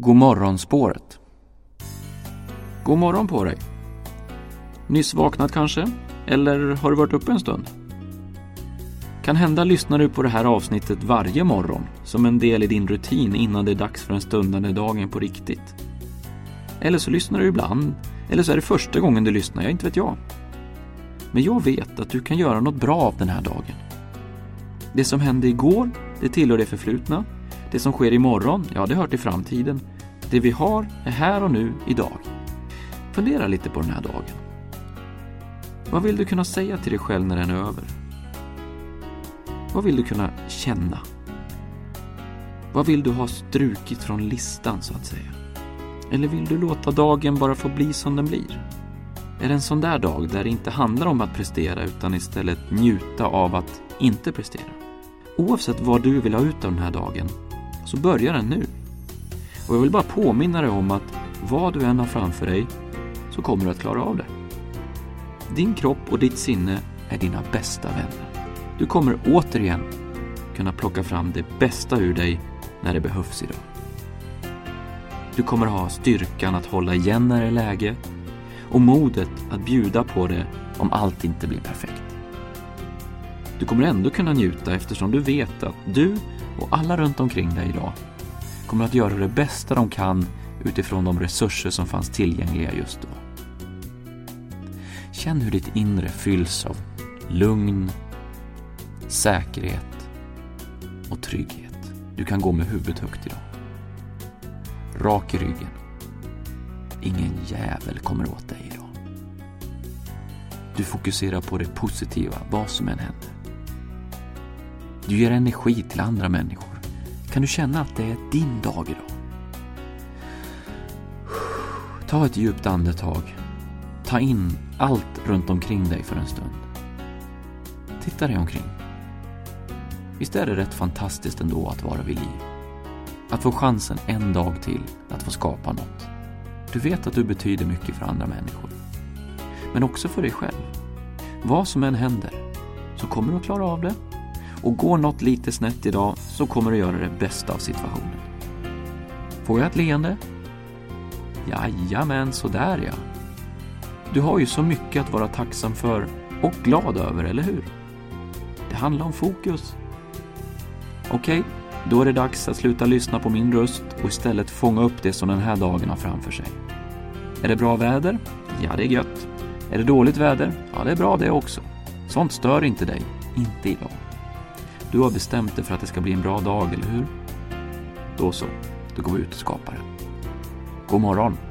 God morgonspåret. God morgon på dig. Nyss vaknat kanske? Eller har du varit uppe en stund? Kan hända lyssnar du på det här avsnittet varje morgon som en del i din rutin innan det är dags för den stundande dagen på riktigt. Eller så lyssnar du ibland, eller så är det första gången du lyssnar, jag inte vet jag. Men jag vet att du kan göra något bra av den här dagen. Det som hände igår, det tillhör det förflutna. Det som sker imorgon, ja det hör till framtiden. Det vi har är här och nu, idag. Fundera lite på den här dagen. Vad vill du kunna säga till dig själv när den är över? Vad vill du kunna känna? Vad vill du ha strukit från listan, så att säga? Eller vill du låta dagen bara få bli som den blir? Är det en sån där dag där det inte handlar om att prestera utan istället njuta av att inte prestera? Oavsett vad du vill ha ut av den här dagen så börjar den nu. Och jag vill bara påminna dig om att vad du än har framför dig så kommer du att klara av det. Din kropp och ditt sinne är dina bästa vänner. Du kommer återigen kunna plocka fram det bästa ur dig när det behövs idag. Du kommer ha styrkan att hålla igen när det är läge och modet att bjuda på det om allt inte blir perfekt. Du kommer ändå kunna njuta eftersom du vet att du och alla runt omkring dig idag kommer att göra det bästa de kan utifrån de resurser som fanns tillgängliga just då. Känn hur ditt inre fylls av lugn, säkerhet och trygghet. Du kan gå med huvudet högt idag. Rak i ryggen. Ingen jävel kommer åt dig idag. Du fokuserar på det positiva, vad som än händer. Du ger energi till andra människor. Kan du känna att det är din dag idag? Ta ett djupt andetag. Ta in allt runt omkring dig för en stund. Titta dig omkring. Visst är det rätt fantastiskt ändå att vara vid liv? Att få chansen en dag till att få skapa något. Du vet att du betyder mycket för andra människor. Men också för dig själv. Vad som än händer så kommer du att klara av det. Och går något lite snett idag så kommer du göra det bästa av situationen. Får jag ett leende? Jajamän, sådär ja. Du har ju så mycket att vara tacksam för och glad över, eller hur? Det handlar om fokus. Okej, okay, då är det dags att sluta lyssna på min röst och istället fånga upp det som den här dagen har framför sig. Är det bra väder? Ja, det är gött. Är det dåligt väder? Ja, det är bra det också. Sånt stör inte dig. Inte idag. Du har bestämt dig för att det ska bli en bra dag, eller hur? Då så, då går vi ut och skapar den. God morgon!